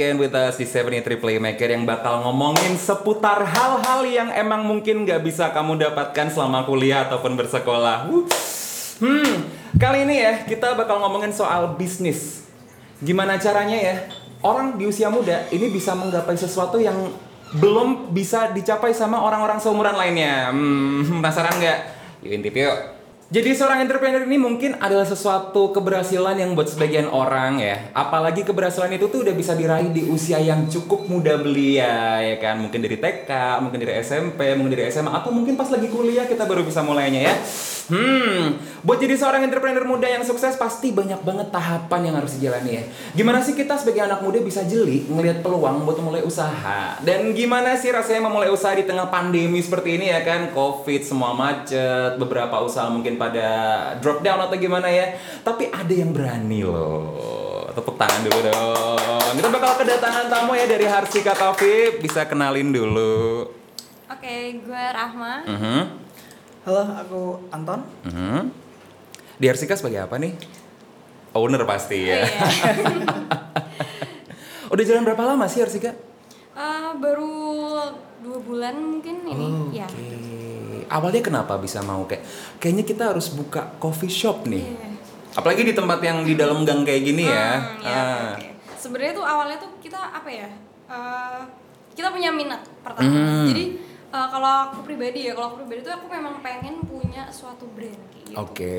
again with us di 73 Playmaker yang bakal ngomongin seputar hal-hal yang emang mungkin nggak bisa kamu dapatkan selama kuliah ataupun bersekolah. Hmm, kali ini ya kita bakal ngomongin soal bisnis. Gimana caranya ya orang di usia muda ini bisa menggapai sesuatu yang belum bisa dicapai sama orang-orang seumuran lainnya. Hmm, penasaran nggak? Yuk intip yuk. Jadi seorang entrepreneur ini mungkin adalah sesuatu keberhasilan yang buat sebagian orang ya. Apalagi keberhasilan itu tuh udah bisa diraih di usia yang cukup muda belia ya kan. Mungkin dari TK, mungkin dari SMP, mungkin dari SMA atau mungkin pas lagi kuliah kita baru bisa mulainya ya. Hmm, buat jadi seorang entrepreneur muda yang sukses pasti banyak banget tahapan yang harus dijalani ya. Gimana sih kita sebagai anak muda bisa jeli ngelihat peluang buat mulai usaha? Dan gimana sih rasanya memulai usaha di tengah pandemi seperti ini ya kan? Covid semua macet, beberapa usaha mungkin pada drop down atau gimana ya. Tapi ada yang berani loh. Tepuk tangan dulu dong. Kita bakal kedatangan tamu ya dari Harsika Coffee. Bisa kenalin dulu. Oke, gue Rahma. Mhm. Halo, aku Anton. Mhm. Di Harsika sebagai apa nih? Owner pasti ya. Iya. Udah jalan berapa lama sih Harsika? Eh, baru dua bulan mungkin ini. Ya. Oke. Awalnya kenapa bisa mau kayak kayaknya kita harus buka coffee shop nih. Iya. Apalagi di tempat yang di dalam gang kayak gini ya. Hmm, ya, Ah. oke. Sebenarnya tuh awalnya tuh kita apa ya? eh, kita punya minat pertama. Hmm. Jadi eh, kalau aku pribadi ya, kalau aku pribadi tuh aku memang pengen punya suatu brand kayak gitu. Oke.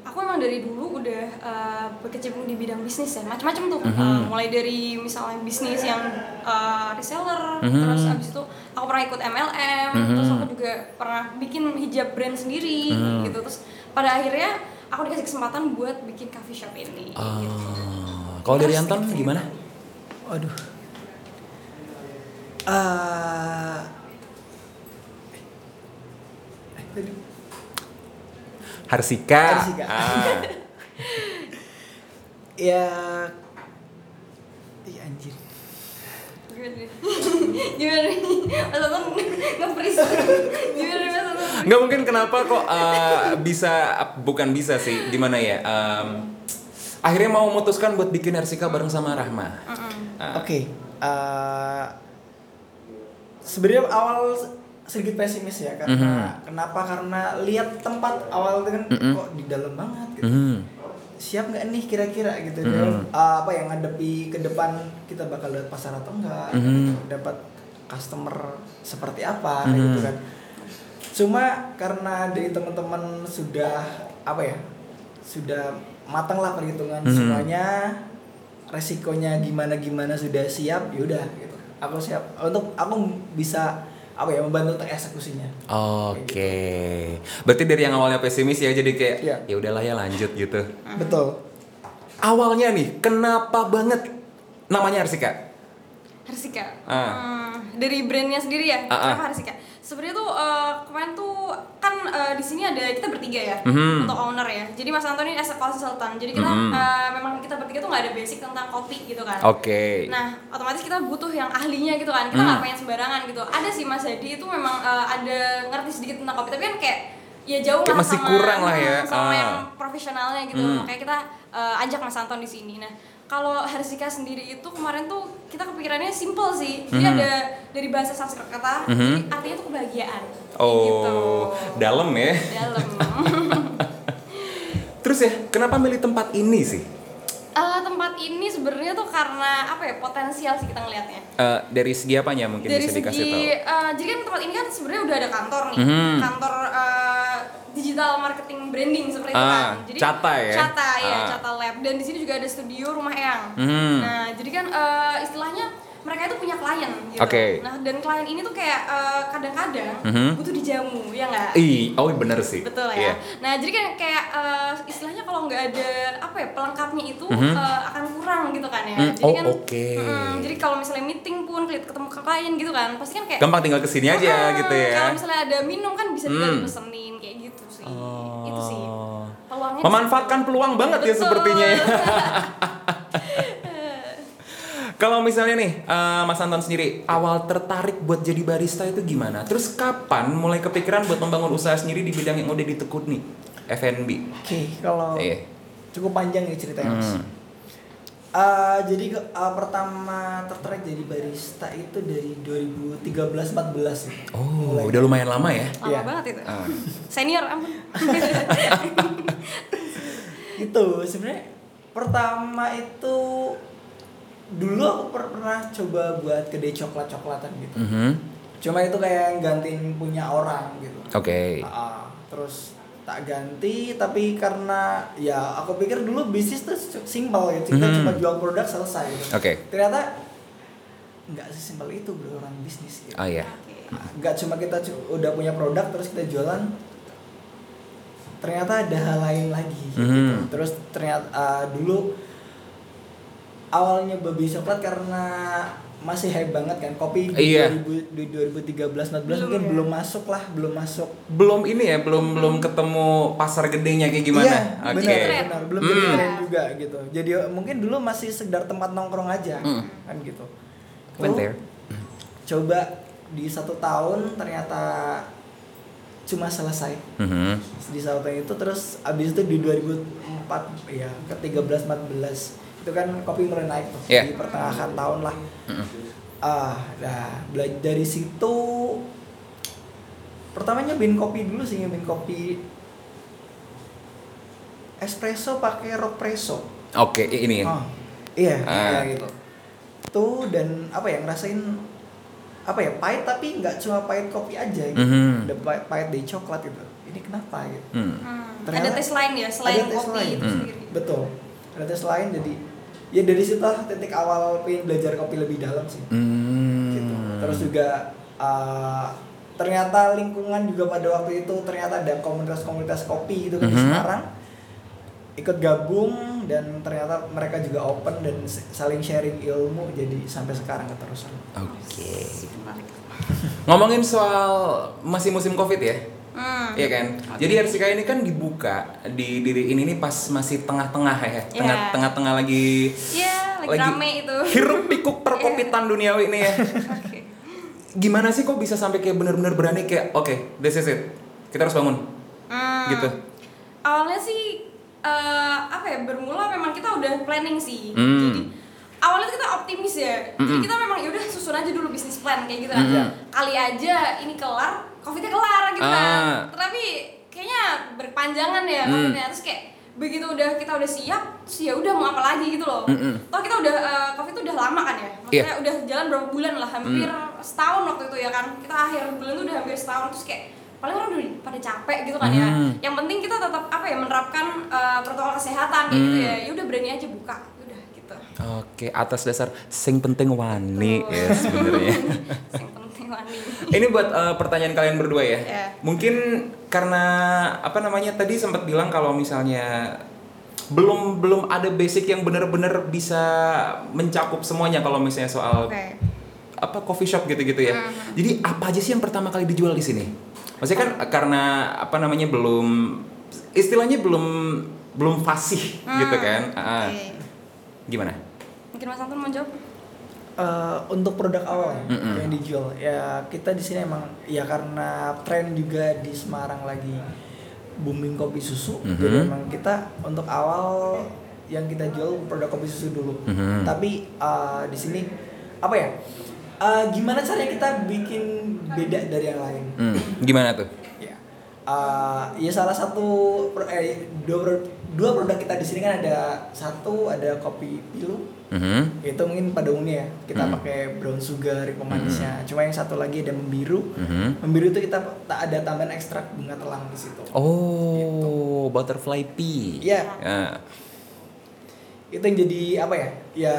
Aku emang dari dulu udah uh, berkecimpung di bidang bisnis ya, macam-macam tuh. Mhm. Uh, mulai dari misalnya bisnis yang uh, reseller, Mhm. terus abis itu aku pernah ikut MLM, Mhm. terus aku juga pernah bikin hijab brand sendiri Mhm. gitu. Terus pada akhirnya aku dikasih kesempatan buat bikin coffee shop ini. gitu. Ah. Kalau dari Anton gimana? Waduh. Eh, eh, tadi Harsika. Harsika. Ah. ya Iya anjir. Gimana nih? Gimana nih? Mas Anton nge-freeze. Gimana nih Mas Anton? Nggak mungkin kenapa kok eh, bisa bukan bisa sih gimana ya? Em, akhirnya mau memutuskan buat bikin Harsika bareng sama Rahma. Mm-mm. Ah. Oke. eh, Sebenarnya awal sedikit pesimis ya karena kenapa karena lihat tempat awal itu kan Mhm. kok di dalam banget gitu. Mhm. siap nggak nih kira-kira gitu Mhm. dalam uh, apa yang ngadepi ke depan kita bakal lihat pasar atau enggak Mhm. gitu. dapat customer seperti apa Mhm. gitu kan cuma karena dari teman-teman sudah apa ya sudah matang lah perhitungan Mhm. semuanya resikonya gimana gimana sudah siap yaudah gitu aku siap untuk aku bisa apa ya membantu untuk eksekusinya Oke. Berarti dari yang awalnya pesimis ya jadi kayak Iya. ya udahlah ya lanjut gitu. betul Awalnya nih kenapa banget namanya Harsika? Harsika. Ah. Hmm, dari brandnya sendiri ya. Ah, ah. Kenapa Harsika? Sebenarnya tuh eh, kemarin tuh kan eh, di sini ada kita bertiga ya Mhm. untuk owner ya. Jadi Mas Antoni as a consultant. Jadi kita Mhm. eh, memang kita bertiga tuh nggak ada basic tentang kopi gitu kan. Oke. Nah, otomatis kita butuh yang ahlinya gitu kan. Kita Hmm. nggak pengen sembarangan gitu. Ada sih Mas Hadi itu memang eh, ada ngerti sedikit tentang kopi, tapi kan kayak ya jauh Kayak lah masih sama, kurang lah ya. sama Ah. yang profesionalnya gitu. Hmm. Makanya kita eh, ajak Mas Anton di sini. Nah, kalau Harsika sendiri itu kemarin tuh kita kepikirannya simple sih. Jadi Mhm. ada dari bahasa Sanskerta, Mhm. jadi artinya tuh kebahagiaan. Kayak gitu. Oh, dalam ya. Dalam. Terus ya, kenapa milih tempat ini sih? Tempat ini sebenarnya tuh karena apa ya potensial sih kita ngelihatnya. Eh, dari segi apanya mungkin dari bisa dikasih segi tahu? eh, jadi kan tempat ini kan sebenarnya udah ada kantor nih Mhm. kantor eh, digital marketing branding seperti itu Ah, kan jadi Cata ya? Cata ya Ah. Cata Lab dan di sini juga ada studio rumah Eyang Mhm. nah jadi kan eh, istilahnya mereka itu punya klien gitu Oke. nah dan klien ini tuh kayak eh, kadang-kadang Mhm. butuh dijamu ya nggak Ih, oh bener sih. betul ya. Nah jadi kan kayak eh, istilahnya kalau nggak ada apa ya pelengkapnya itu Mhm. eh, akan kurang gitu kan ya. Hmm, Jadi oh, kan, oke. mm, jadi kalau misalnya meeting pun ketemu ke klien gitu kan, pasti kan kayak Gampang tinggal ke sini aja "Ah, gitu ya. Kalau misalnya ada minum kan bisa tinggal Hmm. dipesenin kayak gitu sih. Oh. Itu sih. Peluangnya Memanfaatkan peluang banget ya Betul. sepertinya ya. Kalau misalnya nih, eh, Mas Anton sendiri, awal tertarik buat jadi barista itu gimana? Terus kapan mulai kepikiran buat membangun usaha sendiri di bidang yang udah ditekuni? F&B. oke kalau Iya. cukup panjang nih ceritanya mas Hmm. Eh, jadi eh, pertama tertarik jadi barista itu dari 2013-14 sih. Oh, Mulai. udah lumayan lama ya. Lama Iya. banget itu. Ah. Senior ampun. itu sebenarnya pertama itu dulu aku per- pernah coba buat kedai coklat coklatan gitu Mhm. cuma itu kayak gantiin punya orang gitu Oke. Ah, terus tak ganti tapi karena ya aku pikir dulu bisnis tuh simpel gitu kita Mhm. cuma jual produk selesai gitu. Oke. ternyata nggak sesimpel itu bro orang bisnis gitu. Oh iya. Oke. nggak cuma kita udah punya produk terus kita jualan ternyata ada hal lain lagi gitu. Mhm. terus ternyata ah, dulu awalnya babi coklat karena masih hype banget kan kopi di Iya. 2000 di 2013 14 Belum mungkin ya? belum masuk lah belum masuk Belum ini ya, belum belum ketemu pasar gedenya kayak gimana? Iya, Oke. benar, benar. Belum jadi Hmm. tren juga gitu. Jadi mungkin dulu masih sekedar tempat nongkrong aja, Hmm. kan gitu. Went Lalu, there. Coba di satu tahun ternyata cuma selesai Mhm. di satu tahun itu terus abis itu di 2004 ya ke 13 14 itu kan kopi mulai naik tuh Iya. di pertengahan tahun lah. Mhm. Ah, nah belajar dari situ pertama nyobain kopi dulu sih nyobain kopi espresso pakai ropresso. Oke, i- ini. Oh, iya, Ah. iya gitu. Tuh dan apa ya ngerasain apa ya pahit tapi nggak cuma pahit kopi aja gitu. Mhm. Ada pahit, pahit dari coklat gitu. Ini kenapa gitu? Hmm. Hmm. Ternyata- ada tes lain ya selain ada tes kopi lain. itu Hmm. sendiri. Betul. Ada tes lain jadi ya dari situ lah titik awal pengen belajar kopi lebih dalam sih. Hmm. gitu. Terus juga uh, ternyata lingkungan juga pada waktu itu ternyata ada komunitas-komunitas kopi gitu kan di Mhm. Semarang ikut gabung dan ternyata mereka juga open dan saling sharing ilmu jadi sampai sekarang keterusan. Oke. Menarik. Ngomongin soal masih musim Covid ya? Hmm. Iya kan? Jadi RCK ini kan dibuka di diri ini nih pas masih tengah-tengah ya, Iya. tengah tengah-tengah lagi Iya, lagi, rame itu. Hiruk pikuk perkopitan duniawi ini ya. Oke. Gimana sih kok bisa sampai kayak bener-bener berani kayak oke, this is it. Kita harus bangun. Hmm. Gitu. Awalnya sih eh, apa ya bermula memang kita udah planning sih. Hmm. Jadi awalnya kita optimis ya. Jadi Mm-mm. kita memang yaudah susun aja dulu bisnis plan kayak gitu kan. Mm-mm. Kali aja ini kelar, covidnya kelar gitu Ah. kan. Tapi kayaknya berpanjangan ya Hmm. covidnya. Terus kayak begitu udah kita udah siap, terus ya udah mau apa lagi gitu loh. Mm-mm. Toh kita udah eh, covid udah lama kan ya. Maksudnya Iya. udah jalan berapa bulan lah, hampir Mm. setahun waktu itu ya kan. Kita akhir bulan tuh udah hampir setahun terus kayak paling orang udah pada capek gitu kan ya. Hmm. Yang penting kita tetap apa ya menerapkan eh, protokol kesehatan gitu ya. Ya udah berani aja buka, udah gitu. Oke, atas dasar sing penting wani ya sebenarnya. Ini buat eh, pertanyaan kalian berdua ya. Iya. Mungkin karena apa namanya tadi sempat bilang kalau misalnya belum belum ada basic yang benar-benar bisa mencakup semuanya kalau misalnya soal Oke. apa coffee shop gitu-gitu ya. Mhm. Jadi apa aja sih yang pertama kali dijual di sini? Maksudnya kan karena apa namanya belum istilahnya belum belum fasih gitu Hmm, kan. Oke. Gimana? Mungkin Mas Anton mau jawab? Eh, untuk produk awal ya, Mm-mm. yang dijual ya kita di sini emang ya karena tren juga di Semarang lagi booming kopi susu Mhm. jadi emang kita untuk awal yang kita jual produk kopi susu dulu Mhm. tapi eh, di sini apa ya eh, gimana caranya kita bikin beda dari yang lain Hmm, gimana tuh? ya Eh, ya salah satu eh, dua, dua produk kita di sini kan ada satu ada kopi pilu Mhm. itu mungkin pada umumnya ya kita Hmm. pakai brown sugar pemanisnya cuma yang satu lagi ada membiru Mhm. membiru itu kita tak ada tambahan ekstrak bunga telang di situ Oh, butterfly pea. Iya. Ya. itu yang jadi apa ya ya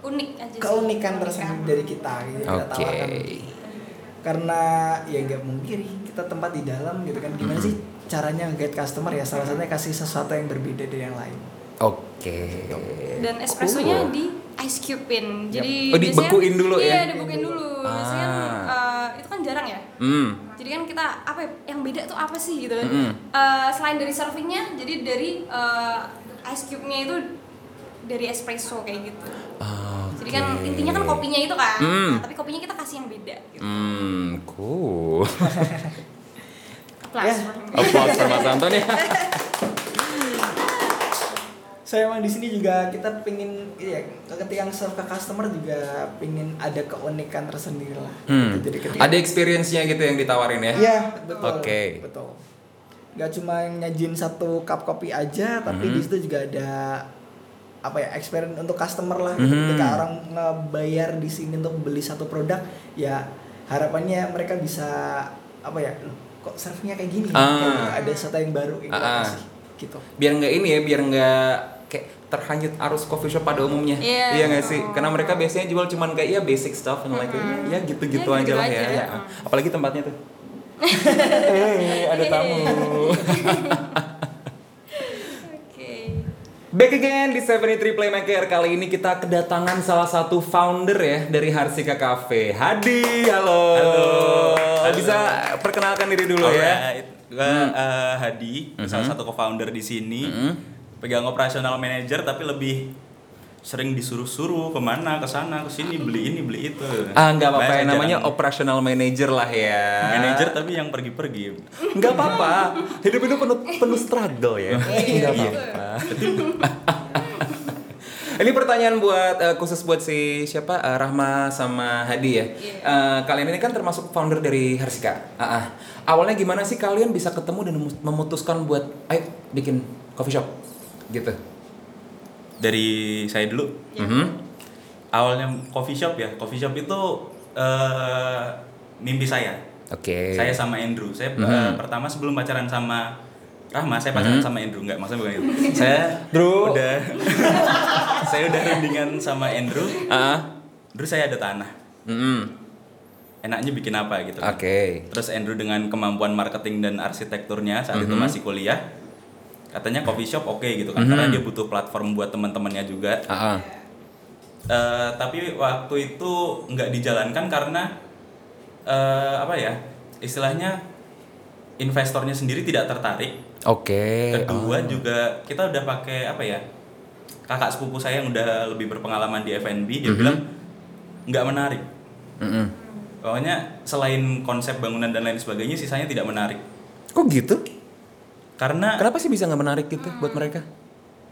Unik aja keunikan tersendiri dari kita gitu kita tawarkan karena ya nggak mungkin kita tempat di dalam gitu kan gimana Mhm. sih caranya nge customer ya salah satunya kasih sesuatu yang berbeda dari yang lain Oke. Dan espressonya Cool. di ice cube-in. Jadi Oh, biasanya- dibekuin dulu ya? Iya, dibekuin dulu. Biasanya Ah. eh, itu kan jarang ya. Hmm. Jadi kan kita apa ya, yang beda tuh apa sih gitu kan? Mm-mm. Eh, selain dari servingnya, jadi dari eh, ice cube-nya itu dari espresso kayak gitu. Jadi kan intinya kan kopinya itu kan, Mm. Nah, tapi kopinya kita kasih yang beda. Gitu. Hmm, cool. Applause Ya. him. Applause for Mas Anton ya. saya emang di sini juga kita pengen ya ketika serve ke customer juga pengen ada keunikan tersendiri lah. Hmm. Gitu. Jadi ketika Ada experience-nya gitu yang ditawarin ya? Iya, betul. Oke. Betul. Gak cuma nyajin satu cup kopi aja, tapi Mhm. di situ juga ada apa ya experience untuk customer lah. Gitu. Mhm. Ketika orang ngebayar di sini untuk beli satu produk, ya harapannya mereka bisa apa ya? "Loh, Kok serve-nya kayak gini? Ah. Kayak ada sesuatu yang baru kayak gitu Ah, ah. sih. Gitu. Biar nggak ini ya, biar nggak kayak terhanyut arus coffee shop pada umumnya. Iya. Iya nggak sih? Karena mereka biasanya jual cuman kayak ya basic stuff and like Mhm. ya gitu-gitu Ya, aja lah ya. aja. ya. Apalagi tempatnya tuh. Eh, ada tamu. Oke. Back again di 73 Playmaker Kali ini kita kedatangan salah satu founder ya dari Harsika Cafe Hadi, halo Halo. Halo. Bisa perkenalkan diri dulu ya Alright. Gua eh, Hadi, salah satu co-founder di sini. Pegang operasional manager tapi lebih sering disuruh-suruh ke mana, ke sana, ke sini, beli ini, beli itu. Ah nggak apa-apa ya, namanya jarang operational manager lah ya manager tapi yang pergi-pergi. Nggak apa-apa, hidup itu penuh, penuh struggle ya Nggak Iya. apa-apa Ini pertanyaan buat eh, khusus buat si siapa Eh, Rahma sama Hadi ya. Eh, kalian ini kan termasuk founder dari Harsika. Ah, ah. Awalnya gimana sih kalian bisa ketemu dan memu- memutuskan buat ayo bikin coffee shop gitu? Dari saya dulu. Mhm. Awalnya coffee shop ya. Coffee shop itu eh, mimpi saya. Oke. Saya sama Andrew. Saya eh, Mhm. pertama sebelum pacaran sama Rahma, saya pacaran sama Andrew. Enggak, maksudnya bukan itu. saya Drew. udah saya udah rundingan sama Andrew. Ah. Andrew saya ada tanah. Mm-mm. Enaknya bikin apa gitu. kan. Oke. Terus Andrew dengan kemampuan marketing dan arsitekturnya saat itu masih kuliah. Katanya coffee shop oke gitu kan Mhm. karena dia butuh platform buat teman-temannya juga. Ah, ah. Eh, tapi waktu itu nggak dijalankan karena eh, apa ya istilahnya investornya sendiri tidak tertarik Oke. kedua Oh. juga kita udah pakai apa ya kakak sepupu saya yang udah lebih berpengalaman di F&B dia Mhm. bilang nggak menarik Mm-mm. pokoknya selain konsep bangunan dan lain sebagainya sisanya tidak menarik Kok gitu? Karena Kenapa sih bisa nggak menarik gitu buat mereka?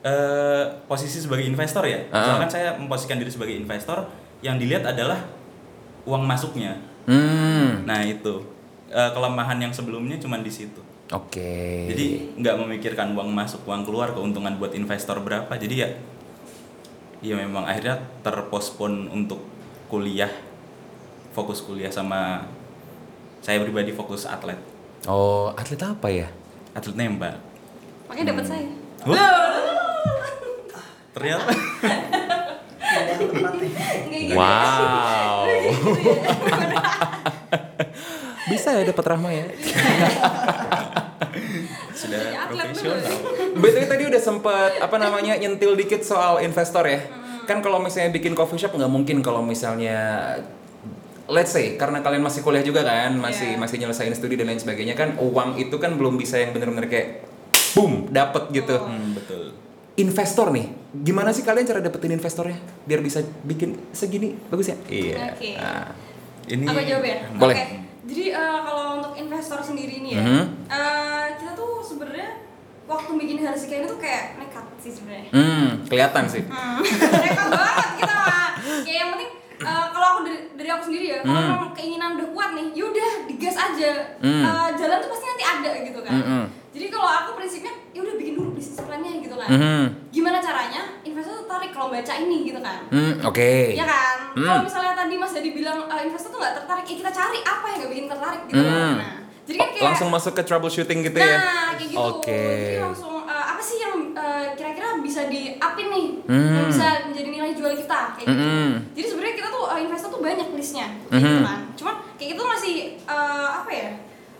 eh, posisi sebagai investor ya Ah. misalkan saya memposisikan diri sebagai investor yang dilihat adalah uang masuknya Hmm. nah itu Eh, kelemahan yang sebelumnya cuma di situ Oke. Jadi nggak memikirkan uang masuk, uang keluar, keuntungan buat investor berapa. Jadi ya, ya memang akhirnya terpospon untuk kuliah, fokus kuliah sama saya pribadi fokus atlet, Oh, atlet apa ya? Atlet nembak. Makanya dapat saya. Ternyata. Nggak gitu. Wow. Bisa ya dapat Rahma ya. sudah profesional. BTW tadi udah sempet apa namanya nyentil dikit soal investor ya. Kan kalau misalnya bikin coffee shop nggak mungkin kalau misalnya let's say karena kalian masih kuliah juga kan, masih Iya. masih nyelesain studi dan lain sebagainya kan uang itu kan belum bisa yang bener-bener kayak boom dapat gitu. Hmm, betul. Investor nih, gimana sih kalian cara dapetin investornya biar bisa bikin segini bagus ya? Iya. Oke. Nah, Ini Aku jawab ya. Boleh. Oke. Jadi eh, kalau untuk investor sendiri nih ya, Mhm. eh, kita tuh sebenarnya waktu bikin Harsika ini tuh kayak nekat sih sebenarnya. hmm, kelihatan sih. Hmm, nekat banget kita mah. Kayak yang penting eh, kalau aku dari, dari aku sendiri ya, kalau Hmm. memang keinginan udah kuat nih, yaudah digas aja. Hmm. Eh, jalan tuh pasti nanti ada gitu kan. Mm-mm. Jadi kalau aku prinsipnya, ya udah bikin dulu bisnis plannya gitu kan. Mhm. Gimana caranya investor tertarik kalau baca ini gitu kan? Hmm, oke. Iya kan? Hmm. Kalau misalnya tadi Mas Jadi bilang eh, investor tuh nggak tertarik, ya kita cari apa yang nggak bikin tertarik gitu Hmm. kan. Nah, jadi kan kayak Langsung masuk ke troubleshooting gitu ya. Nah, kayak gitu. Oke. Jadi langsung eh, apa sih yang eh, kira-kira bisa di-upin nih? Hmm. Yang bisa menjadi nilai jual kita kayak gitu. Mm-mm. Jadi sebenarnya kita tuh eh, investor tuh banyak listnya Mhm. kayak gitu kan. Cuman kayak gitu masih eh, apa ya?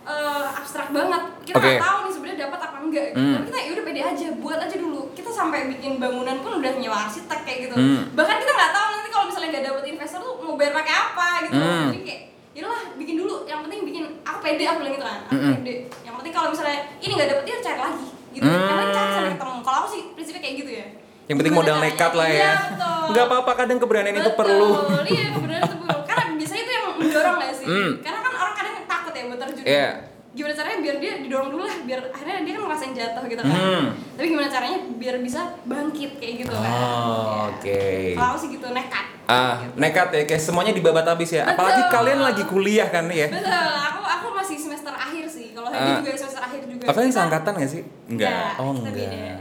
eh, abstrak banget. Kita nggak tahu nih sebenarnya dapat apa enggak gitu. Hmm. Tapi kita ya udah pede aja, buat aja dulu. Kita sampai bikin bangunan pun udah nyewa arsitek kayak gitu. Hmm. Bahkan kita nggak tahu nanti kalau misalnya nggak dapet investor tuh mau bayar pakai apa gitu. Hmm. Jadi kayak yaudahlah bikin dulu. Yang penting bikin aku pede aku bilang gitu kan. Aku Mm-mm. pede. Yang penting kalau misalnya ini nggak dapet ya cari lagi gitu. Hmm. Yang penting cari sampai ketemu. Kalau aku sih prinsipnya kayak gitu ya. Yang penting modal nekat lah ya. Iya, betul. Nggak apa-apa kadang keberanian itu Betul. perlu. Iya, keberanian itu perlu. Karena biasanya itu yang mendorong gak sih? Hmm. Karena kan orang kadang takut ya buat terjun. Iya. gimana caranya biar dia didorong dulu lah biar akhirnya dia kan ngerasain jatuh gitu kan Hmm. tapi gimana caranya biar bisa bangkit kayak gitu kan Oh, Ya. oke. kalau aku sih gitu nekat Ah, nekat ya, kayak semuanya dibabat habis ya. Apalagi Betul. kalian lagi kuliah kan ya. betul aku aku masih semester akhir sih kalau Ah. juga juga Kalian Kita- seangkatan gak sih? Enggak. Oh, enggak. beda.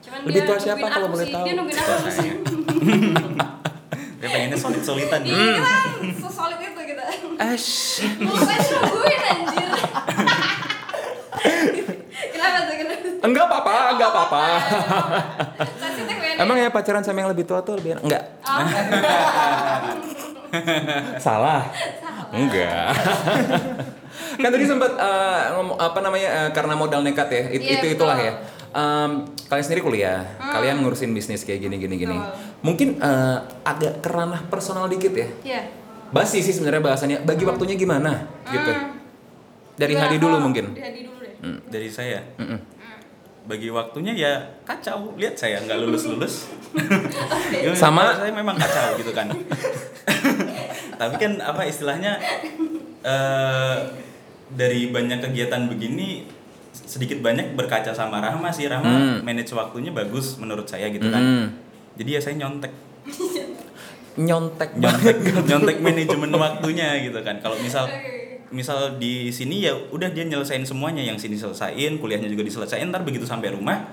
Cuman Lebih dia tua siapa kalau boleh tahu? Dia nungguin aku sih. Dia pengennya solid-solidan. Iya, kan sesolid itu kita. Ash. Bukan nungguin anjir. Kenapa tuh? Kenapa? Enggak apa-apa, enggak apa-apa. Sensitif ya. Emang ya pacaran sama yang lebih tua tuh lebih enak? Enggak. Oh, Salah. Enggak. Kan tadi sempat eh, ngomong apa namanya eh, karena modal nekat ya. It- Iya, itu itulah betul. ya. Em, kalian sendiri kuliah, kalian ngurusin bisnis kayak gini gini gini. Betul. Mungkin eh, agak keranah personal dikit ya. Iya. Basi sih sebenarnya bahasannya. Bagi waktunya gimana gitu. Hmm. Dari Coba Hadi dulu mungkin. Dari Hadi dulu deh. Dari saya. Mm-mm. Bagi waktunya ya kacau. Lihat saya nggak lulus-lulus. Ya, Sama- saya memang kacau gitu kan. Tapi kan apa istilahnya eh dari banyak kegiatan begini sedikit banyak berkaca sama Rahma sih. Rahma Hmm. manage waktunya bagus menurut saya gitu kan. Mm. Jadi ya saya nyontek Nyontek nyontek nyontek manajemen waktunya gitu kan. Kalau misal misal di sini ya udah dia nyelesain semuanya yang sini selesain kuliahnya juga diselesain ntar begitu sampai rumah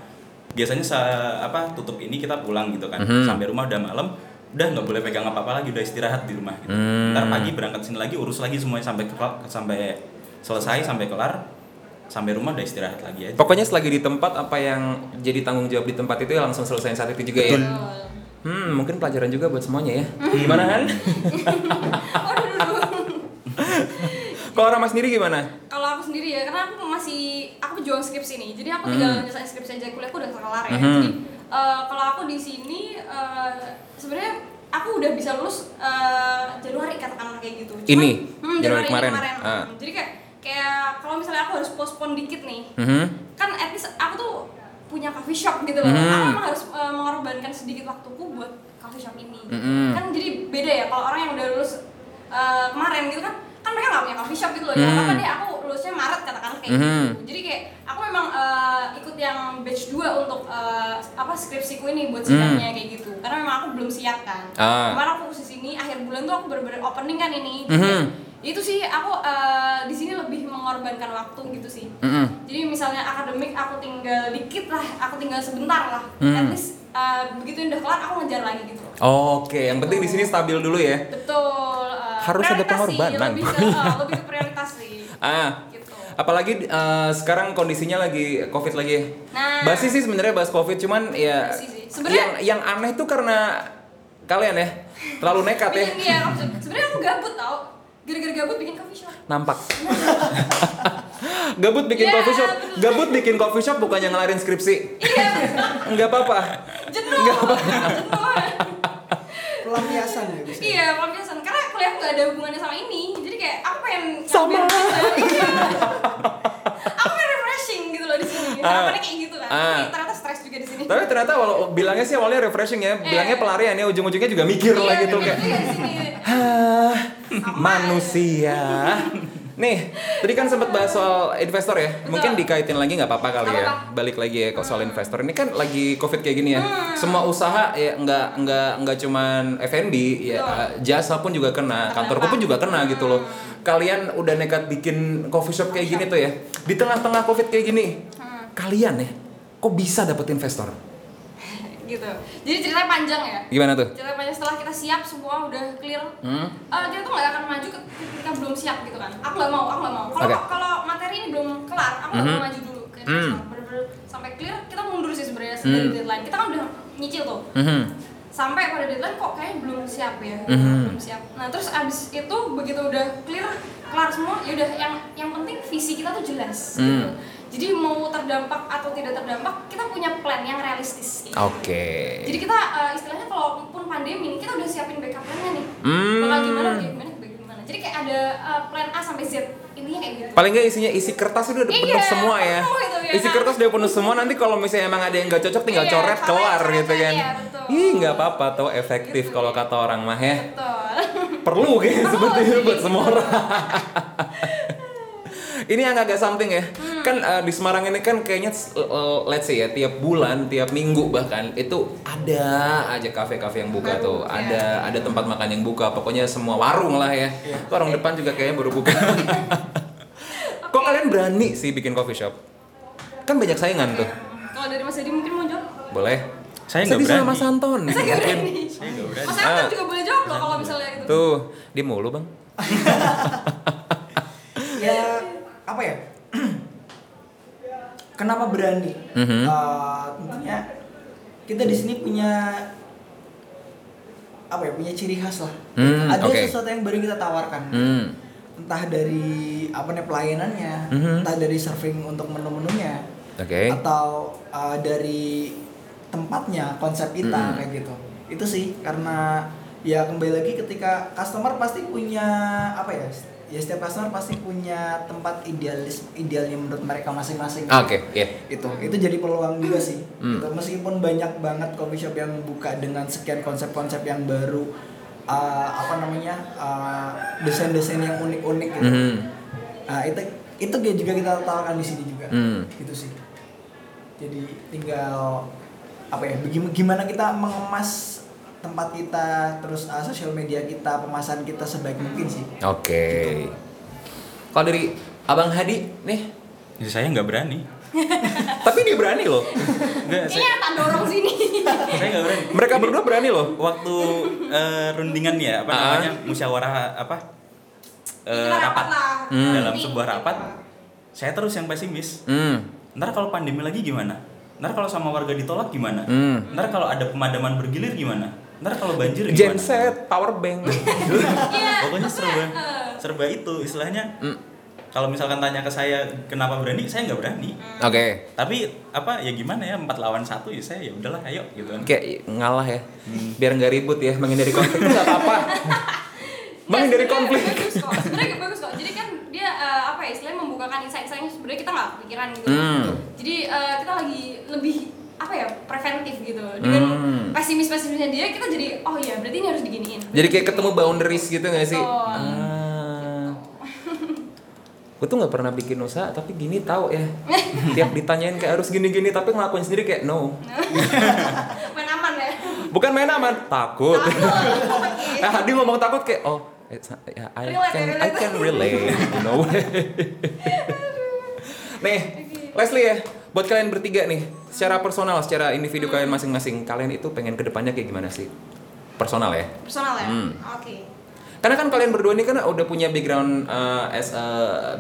biasanya sa apa tutup ini kita pulang gitu kan Mhm. sampai rumah udah malam udah nggak boleh pegang apa apa lagi udah istirahat di rumah gitu. Hmm. ntar pagi berangkat sini lagi urus lagi semuanya sampai kelar sampai selesai sampai kelar sampai rumah udah istirahat lagi aja Pokoknya selagi di tempat apa yang jadi tanggung jawab di tempat itu ya langsung selesai saat itu juga ya. Betul. Hmm, mungkin pelajaran juga buat semuanya ya. Gimana Han? Kalau Rama sendiri gimana? Kalau aku sendiri ya, karena aku masih aku pejuang skripsi nih, jadi aku tinggal nyelesain skripsi aja kuliahku udah kelar ya. Jadi eh, kalau aku di sini eh, sebenarnya aku udah bisa lulus eh, Januari katakanlah kayak gitu. Ini? hmm, Januari Januari, kemarin? kemarin. Ah. Hmm, Jadi kayak kayak kalau misalnya aku harus postpone dikit nih, Mhm. kan at least aku tuh punya coffee shop gitu loh. Mhm. Aku emang harus eh, mengorbankan sedikit waktuku buat coffee shop ini. Mhm. Kan jadi beda ya kalau orang yang udah lulus eh, kemarin gitu kan, kan mereka nggak punya coffee shop gitu loh. Ya Mhm. apa deh aku lulusnya Maret katakanlah kayak Mhm. gitu. Jadi kayak aku memang eh, ikut yang batch 2 untuk eh, apa skripsiku ini buat sidangnya kayak gitu. Karena memang aku belum siap kan. Mhm. Ah. Kemarin aku di sini akhir bulan tuh aku bener-bener opening kan ini. Mhm. Itu sih aku eh, di sini lebih mengorbankan waktu gitu sih. Mhm. Jadi misalnya akademik aku tinggal dikit lah, aku tinggal sebentar lah. Hmm. At least uh, begitu udah kelar aku ngejar lagi gitu. Oke, yang penting di sini stabil dulu ya. Betul. uh, Harus ada prioritas sih, pengorbanan. lebih ke, uh, lebih ke prioritas sih. Ah, Gitu. apalagi eh, sekarang kondisinya lagi covid lagi. Nah. Basi sih sebenarnya bahas covid cuman ya yang yang aneh tuh karena kalian ya terlalu nekat ya. Bikin dia, sebenarnya aku gabut tau. Gara-gara gabut bikin coffee shop. Nampak. Gabut bikin Ya, coffee shop. bener. Gabut bikin coffee shop bukannya ngelarin skripsi. Iya, Enggak apa-apa. jenuh. jenuh. Pelampiasan ya bisa. Iya, pelampiasan. Karena kuliah nggak ada hubungannya sama ini. Kayak aku pengen Sama. aku pengen refreshing gitu loh di sini. Ah. Harapannya kayak gitu kan. Ah. Tapi ternyata stres juga di sini. Tapi ternyata walau bilangnya sih awalnya refreshing ya, bilangnya Eh. pelarian ya, ujung-ujungnya juga mikir Iya, lah gitu kayak. manusia. Nih, tadi kan sempat bahas soal investor ya. Mungkin dikaitin lagi nggak apa-apa kali ya. Hmm. Balik lagi ya soal investor. Ini kan lagi covid kayak gini ya. Semua usaha ya nggak nggak nggak cuman F&B ya Betul. jasa pun juga kena, kantorku pun juga kena gitu loh. Kalian udah nekat bikin coffee shop kayak gini tuh ya. Di tengah-tengah covid kayak gini, Hmm. kalian ya kok bisa dapet investor? Gitu. Jadi ceritanya panjang ya. Gimana tuh? Ceritanya panjang setelah kita siap semua udah clear. Hmm? eh, kita tuh nggak akan maju ke- ketika belum siap gitu kan. Aku nggak mau, aku nggak mau. Kalau Oke. kalau materi ini belum kelar, aku nggak Mhm. mau maju dulu ke Hmm. investor. Bener-bener sampai clear, kita mundur sih sebenarnya dari Hmm. deadline. Kita kan udah nyicil tuh. Mhm. sampai pada deadline kok kayaknya belum siap ya Mhm. belum siap nah terus abis itu begitu udah clear kelar semua ya udah yang yang penting visi kita tuh jelas gitu. Jadi mau terdampak atau tidak terdampak kita punya plan yang realistis. Oke. jadi kita eh, istilahnya kalaupun pandemi nih kita udah siapin backup plan-nya nih Hmm. bakal gimana gimana jadi kayak ada eh, plan A sampai Z intinya kayak gitu Paling nggak isinya isi kertas udah Iya, penuh semua ya. itu ya Isi kan? kertas udah penuh semua nanti kalau misalnya emang ada yang nggak cocok tinggal Iya, coret kelar coret, gitu kan. iya, betul. Ih nggak apa-apa tuh efektif Gitu. kalau kata orang mah ya. betul Perlu Perlu seperti itu buat semua orang. Ini yang agak something ya. Kan uh, di Semarang ini kan kayaknya uh, let's say ya tiap bulan, tiap minggu bahkan itu ada aja kafe-kafe yang buka tuh. Baru, Ada ada tempat makan yang buka. Pokoknya semua warung lah ya. Warung depan juga kayaknya baru buka. Kok kalian berani sih bikin coffee shop? Kan banyak saingan tuh. Kalau dari Mas Edi mungkin mau jawab? Boleh. Saya nggak Sedih sama berani. Mas Anton. Saya nggak Mungkin. berani. Saya nggak berani. Mas Anton Ah. juga boleh jawab loh kalau misalnya gitu. Tuh, dia mulu bang. ya apa ya kenapa berani Mhm. Eh, tentunya kita di sini punya apa ya punya ciri khas lah Hmm, ada oke. sesuatu yang baru kita tawarkan Hmm. entah dari apa nih pelayanannya Mhm. entah dari serving untuk menu-menunya Oke. atau uh, dari tempatnya konsep kita Hmm. kayak gitu itu sih karena ya kembali lagi ketika customer pasti punya apa ya ya setiap customer pasti punya tempat idealis idealnya menurut mereka masing-masing Oke, ya. itu itu jadi peluang juga sih Hmm. gitu. meskipun banyak banget coffee shop yang buka dengan sekian konsep-konsep yang baru uh, apa namanya uh, desain-desain yang unik-unik gitu Mhm. Nah, itu itu juga kita tawarkan di sini juga. Hmm. Gitu sih. Jadi tinggal apa ya? bagaimana gimana kita mengemas tempat kita, terus uh, sosial media kita, pemasaran kita sebaik mungkin sih. Oke. Kalau dari Abang Hadi nih, Ya, saya nggak berani. tapi dia berani loh. Nggak, saya, Kayaknya tak dorong sini. saya nggak berani. Mereka berdua berani loh. Waktu eh, rundingan ya, apa Ah. namanya, musyawarah apa? Kita rapat lah. Hmm. dalam Ini. sebuah rapat, saya terus yang pesimis. Hmm. Ntar kalau pandemi lagi gimana? Ntar kalau sama warga ditolak gimana? Hmm. Ntar kalau ada pemadaman bergilir gimana? Ntar kalau banjir gimana? Genset, power bank. Iya. Pokoknya serba, serba itu istilahnya. Hmm. Kalau misalkan tanya ke saya kenapa berani, saya nggak berani. Oke. Tapi apa ya gimana ya empat lawan satu ya saya ya udahlah ayo gitu kan. Kayak ngalah ya. Biar nggak ribut ya, menghindari konflik nggak apa-apa. Menghindari Ya, sebenarnya konflik. Bagus kok. Sebenarnya bagus kok. Jadi kan dia eh, apa ya istilahnya membukakan insight-insight yang sebenarnya kita nggak kepikiran gitu. Hmm. Jadi eh, kita lagi lebih apa ya preventif gitu dengan Hmm. pesimis pesimisnya dia kita jadi oh iya berarti ini harus diginiin Jadi kayak ketemu boundaries gitu gak sih? Ah. Gue tuh nggak pernah bikin usaha, tapi gini tahu ya. Tiap ditanyain kayak harus gini-gini, tapi ngelakuin sendiri kayak no. main aman ya Bukan main aman, takut. Takut. Eh, Hadi ngomong takut kayak oh, ya, I Relate, can relate. I can relate, you know. nih, Leslie ya, buat kalian bertiga nih, secara personal, secara individu kalian masing-masing, kalian itu pengen ke depannya kayak gimana sih? Personal ya. personal ya Hmm. oke Karena kan kalian berdua ini kan udah punya background uh, as a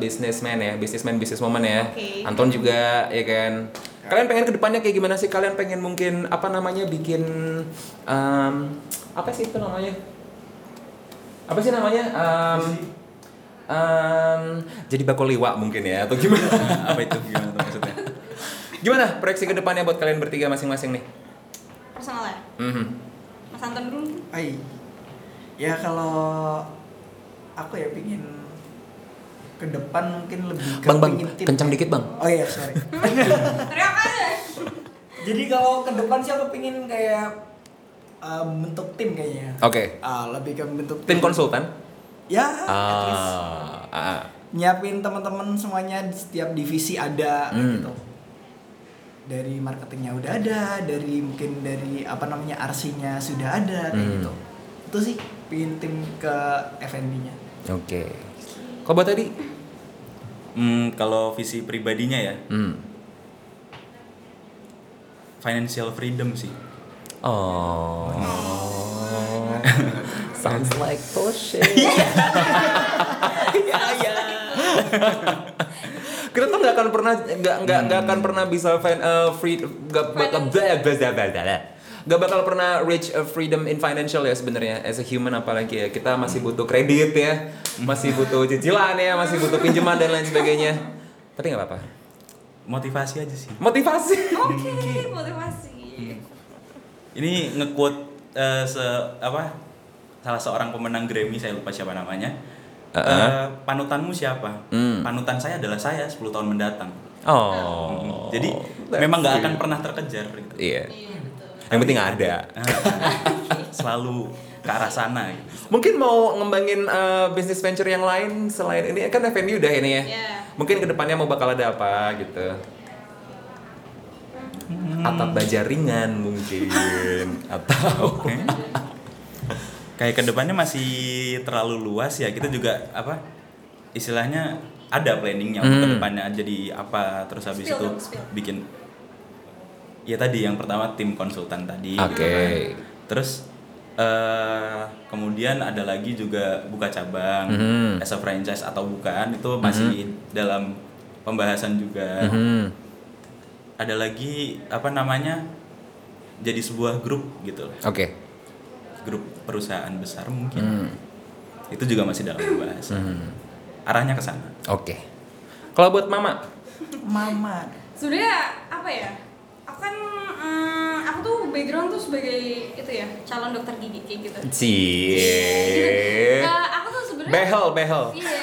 businessman ya, businessman, businesswoman ya. Oke. Anton juga ya kan. Kalian pengen ke depannya kayak gimana sih? Kalian pengen mungkin apa namanya bikin um, apa sih itu namanya? Apa sih namanya? Um, um, jadi bakoliwa mungkin ya atau gimana? apa itu gimana tuh maksudnya? Gimana proyeksi ke depannya buat kalian bertiga masing-masing nih? personal ya Mhm. mas Anton dulu Ai. Ya kalau aku ya pingin ke depan mungkin lebih ke Bang bang, pingin tim. kencang dikit bang. Oh iya, sorry. teriak aja Jadi kalau ke depan sih aku pingin kayak uh, bentuk tim kayaknya. Oke. Ah, lebih ke bentuk Tim konsultan? Ya, at least Ah, ah. nyiapin teman-teman semuanya di setiap divisi ada Hmm. gitu. Dari marketingnya udah ada, dari mungkin dari apa namanya RC-nya sudah ada kayak Hmm. gitu. Itu sih pingin tim ke F&B-nya. Oke. Kok buat tadi? Hmm, kalau visi pribadinya ya Hmm. financial freedom sih. Oh. Sounds like bullshit. ya ya. Kita tuh nggak akan pernah nggak nggak nggak akan pernah bisa find uh, free nggak bakal nggak bakal pernah reach a freedom in financial ya sebenarnya as a human apalagi ya. Kita masih butuh kredit ya masih butuh cicilan ya masih butuh pinjaman dan lain sebagainya. Tapi nggak apa-apa. Motivasi aja sih. motivasi. Oke motivasi. Ini nge-quote eh, se apa? Salah seorang pemenang Grammy saya lupa siapa namanya. Uh-uh. Eh, panutanmu siapa? Hmm. Panutan saya adalah saya 10 tahun mendatang. oh Jadi that's memang nggak akan pernah terkejar gitu. iya iya betul yang penting ada Selalu ke arah sana gitu. Mungkin mau ngembangin eh, bisnis venture yang lain selain ini kan F&B udah ini ya. Iya. Mungkin ke depannya mau bakal ada apa gitu. Atap baja ringan mungkin atau. Kayak ke depannya masih terlalu luas ya. Kita juga apa? Istilahnya ada planningnya untuk Hmm. ke depannya jadi apa. Terus habis Spill itu spill. bikin. Ya tadi yang pertama tim konsultan tadi. Oke. gitu kan. Terus eh kemudian ada lagi juga buka cabang Mhm. as a franchise atau bukan itu masih dalam pembahasan juga. Mhm. Ada lagi apa namanya? Jadi sebuah grup gitu Oke. Grup perusahaan besar mungkin Hmm. itu juga masih dalam pembahasan Hmm. arahnya ke sana Oke. Kalau buat Mama, Mama. Sebenarnya apa ya? Aku kan mm, aku tuh background tuh sebagai itu ya calon dokter gigi kayak gitu. cie. Eh, aku tuh sebenarnya Behel, behel. Iya,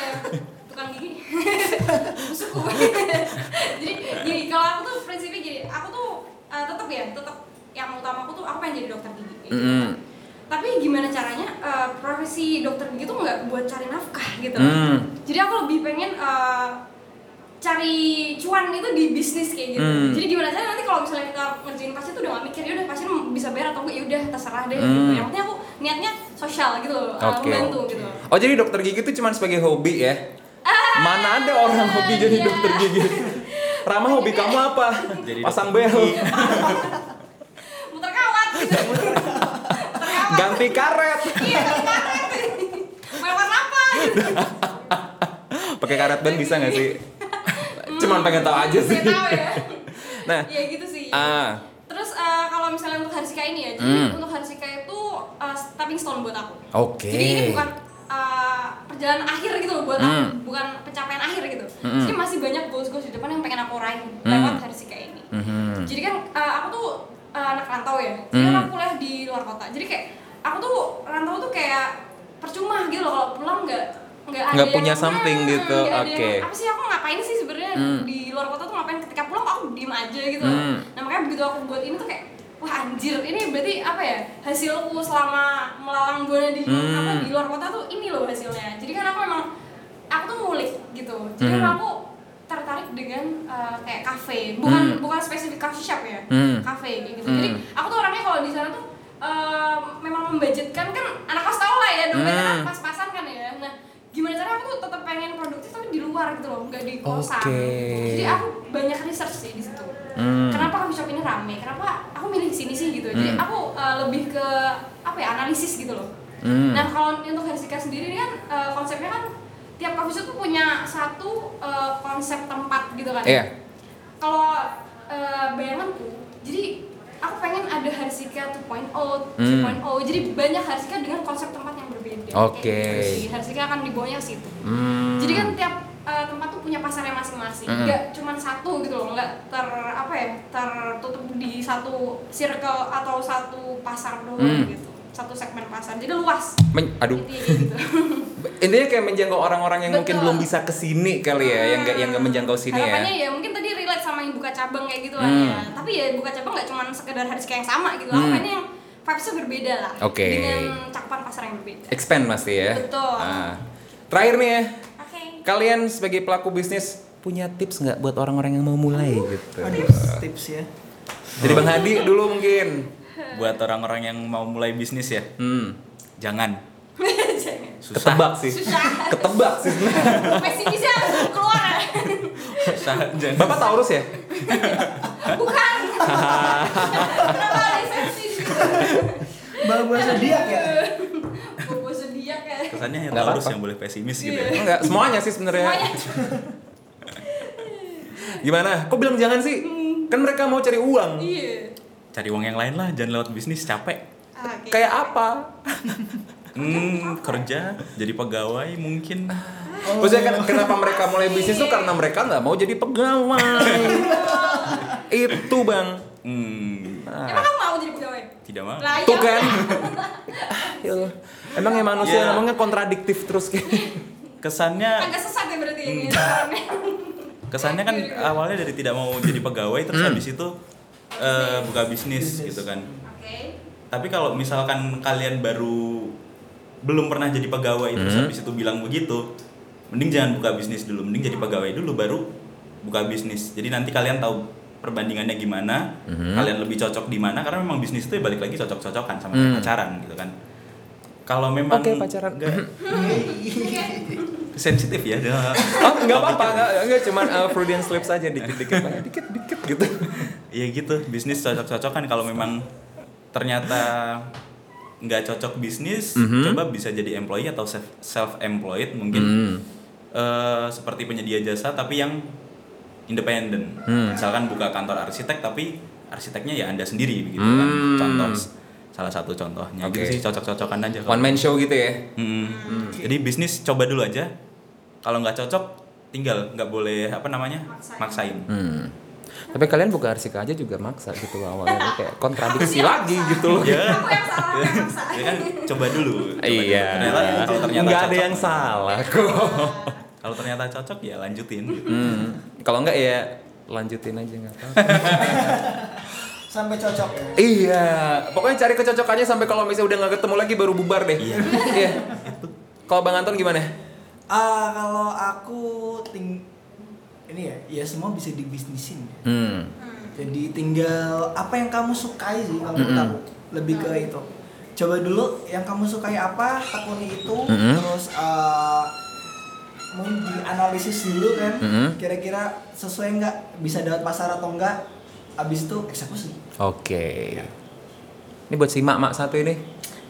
tukang gigi. Busukku. jadi gini, kalau aku tuh prinsipnya gini, aku tuh uh, tetap ya, tetap yang utama aku tuh aku pengen jadi dokter gigi. kayak gitu. Mm. Tapi gimana caranya uh, profesi dokter gigi tuh nggak buat cari nafkah gitu. Mm. Jadi aku lebih pengen uh, cari cuan itu di bisnis kayak gitu. Hmm. Jadi gimana caranya nanti kalau misalnya kita ngerjain pasien tuh udah gak mikir ya udah pasien bisa bayar atau enggak ya udah terserah deh gitu. Hmm. Yang penting aku niatnya sosial gitu loh, uh, Oke. membantu gitu. Oh jadi dokter gigi itu cuma sebagai hobi ya? Mana ada orang hobi jadi iya. dokter gigi? Rama hobi kamu apa? Jadi Pasang gigi. muter kawat gitu. ganti karet, Iya, karet. Warna apa? pakai karet band bisa nggak sih? Cuman pengen tahu aja sih. Tahu ya. Nah, Ya gitu sih. ah, Terus eh, kalau misalnya untuk Harsika ini ya, jadi Hmm. untuk Harsika itu eh, stepping stone buat aku. oke. Jadi ini bukan eh, perjalanan akhir gitu loh buat Hmm. aku, bukan pencapaian akhir gitu. Hmm. Jadi masih banyak goals-goals di depan yang pengen aku raih Hmm. lewat Harsika ini. Mhm. Jadi kan eh, aku tuh eh, anak rantau ya, jadi kan Hmm. aku kuliah di luar kota. Jadi kayak aku tuh rantau tuh kayak percuma gitu loh kalau pulang nggak nggak ada Nggak punya yang- something Hmm, gitu, oke. yang- Apa sih aku ngapain sih sebenarnya Hmm. di luar kota tuh ngapain? Ketika pulang aku diem aja gitu. loh. Hmm. Nah makanya begitu aku buat ini tuh kayak wah anjir ini berarti apa ya hasilku selama melalang buana di Hmm. apa di luar kota tuh ini loh hasilnya. Jadi kan aku memang aku tuh ngulik gitu. Jadi Hmm. memang aku tertarik dengan uh, kayak kafe, bukan Hmm. bukan spesifik coffee shop ya, Hmm. kafe kayak gitu. Hmm. Jadi aku tuh orangnya kalau di sana tuh uh, memang membudgetkan kan anak kos tau lah ya dompetnya kan Hmm. pas-pasan kan ya. Nah gimana caranya aku tuh tetap pengen produktif tapi di luar gitu loh, nggak di kosan. Oke. Jadi aku banyak research sih di situ. Hmm. Kenapa coffee shop ini rame? Kenapa aku milih sini sih gitu? Jadi Hmm. aku uh, lebih ke apa ya analisis gitu loh. Hmm. Nah kalau untuk Hersika sendiri kan uh, konsepnya kan tiap coffee shop tuh punya satu uh, konsep tempat gitu kan. Iya. Kalau uh, bayanganku, jadi aku pengen ada Harsika 2.0, Hmm. 3.0. Jadi banyak Harsika dengan konsep tempat yang berbeda. Oke. Kayak gitu. Harsika akan dibawanya ke situ. Hmm. Jadi kan tiap uh, tempat tuh punya pasarnya masing-masing, Mm. nggak cuma satu gitu loh, nggak ter apa ya tertutup di satu circle atau satu pasar doang Mm. gitu, satu segmen pasar. Jadi luas. Men- aduh. Intinya kayak gitu. Intinya kayak menjangkau orang-orang yang mungkin Betul. belum bisa ke sini kali ya, yang nggak yang nggak menjangkau sini ya. Harapannya ya mungkin tadi relate sama yang buka cabang kayak gitu lah Hmm. ya. Tapi ya buka cabang nggak cuma sekedar harus kayak yang sama gitu. Aku Hmm. pengennya yang vibes-nya berbeda lah. Oke. Dengan cakupan pasar yang berbeda. Expand pasti ya. Betul. Ah. Terakhir nih ya, Oke. kalian sebagai pelaku bisnis punya tips nggak buat orang-orang yang mau mulai gitu? Tips, tips ya. Jadi Bang Hadi dulu mungkin. buat orang-orang yang mau mulai bisnis ya Hmm. jangan susah Ketebak sih. Susah. Ketebak sih. Pesimisnya Bapak Taurus ya? Bukan. Kenapa ada esensi di situ? Bawa zodiak ya. Zodiak ya. kesannya yang Nggak Taurus apa-apa. yang boleh pesimis gitu ya Enggak, semuanya sih sebenarnya. Gimana? Kok bilang jangan sih? Kan mereka mau cari uang. Iya. cari uang yang lain lah jangan lewat bisnis capek Oke. Kayak apa? Hmm kerja jadi pegawai mungkin Maksudnya kan kenapa mereka mulai bisnis tuh karena mereka nggak mau jadi pegawai. Itu bang. hmm Emang kamu mau jadi pegawai? tidak mau Lah Tuh iya. kan. Ya Allah. Emang ya manusia Iya. namanya kontradiktif terus kayak. kesannya Agak sesat ya berarti Hmm. ini sarannya. kesannya kan awalnya dari tidak mau jadi pegawai terus Hmm. habis itu eh, buka bisnis gitu kan Oke. tapi kalau misalkan kalian baru belum pernah jadi pegawai terus Mhm. habis itu bilang begitu mending jangan buka bisnis dulu mending jadi pegawai dulu baru buka bisnis jadi nanti kalian tahu perbandingannya gimana Mhm. kalian lebih cocok di mana karena memang bisnis itu ya balik lagi cocok-cocokan sama Hmm. pacaran gitu kan kalau memang Oke, pacaran. nggak sensitif ya. Oh, nggak apa-apa, nggak, nggak cuman uh, Freudian slips aja dikit-dikit, dikit, dikit gitu. Iya gitu, bisnis cocok-cocokan kalau memang ternyata nggak cocok bisnis, Mhm. coba bisa jadi employee atau self employed mungkin Hmm. eh, seperti penyedia jasa tapi yang independen. Hmm. Misalkan buka kantor arsitek tapi arsiteknya ya anda sendiri begitu Hmm. kan. Contoh salah satu contohnya Oke. gitu sih cocok-cocokan aja. One man show gitu ya. Mm-mm. Jadi bisnis coba dulu aja. Kalau nggak cocok, tinggal nggak boleh apa namanya Maksain. maksain. Hmm. Tapi kalian buka arsika aja juga maksa gitu awalnya kayak kontradiksi lagi gitu loh. Ya, ya kan coba dulu. coba Iya. dulu. Ternyata, kalau ternyata Nggak ada yang salah kok. Kalau ternyata cocok ya lanjutin. Hmm. Kalau enggak ya lanjutin aja nggak apa-apa. Sampai cocok ya. iya, pokoknya cari kecocokannya sampai kalau misalnya udah nggak ketemu lagi baru bubar deh. Iya. Iya. Kalau Bang Anton gimana? Ah, kalau aku ting ini ya, ya semua bisa dibisnisin. ya. Hmm. Jadi tinggal apa yang kamu sukai sih kalau aku. Lebih ke itu. Coba dulu yang kamu sukai apa, tekuni itu, Mm-mm. terus eh mau dianalisis dulu kan, Mm-mm. kira-kira sesuai nggak, bisa dapat pasar atau enggak, abis itu eksekusi. Oke. Ini buat si mak-mak satu ini.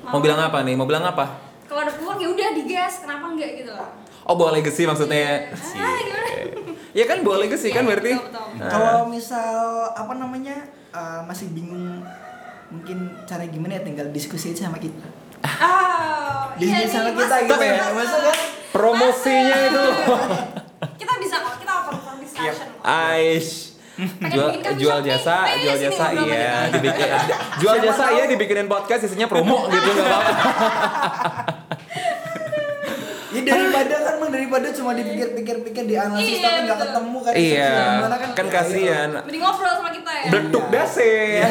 Mau Mau. bilang apa nih? Mau bilang apa? Kalau ada peluang ya udah digas, kenapa enggak gitu loh. Oh, bawa legacy maksudnya. Ah, gimana? Ya kan bawa legacy kan Iya, berarti. Nah. Kalau misal apa namanya eh, masih bingung mungkin cara gimana ya tinggal diskusi aja sama kita. Ah, Diskusi iya sama nih, kita gitu ya, kan? promosinya itu. Kita bisa kok, kita open for discussion. Aish. Jual, jual nih. jasa, Ayo, jual sini, jasa iya, dibikin jual jasa iya dibikinin podcast isinya promo gitu nggak apa-apa. Ya daripada kan daripada cuma dipikir-pikir-pikir dianalisis Iya, tapi nggak ketemu kan. Iya, Gimana kan Ya, kasihan. Mending ngobrol sama kita ya. Bleduk dase. Iya.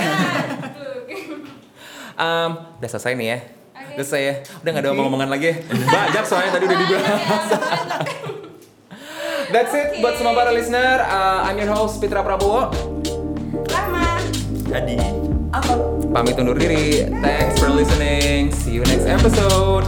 Um, udah selesai nih ya. Oke. Udah selesai ya. Udah nggak ada omong-omongan lagi. Banyak soalnya tadi udah dibahas. That's it Oke. buat semua para listener. Uh, I'm your host Pitra Prabowo. Lama. Jadi Apa? Pamit undur diri. Thanks for listening. See you next episode.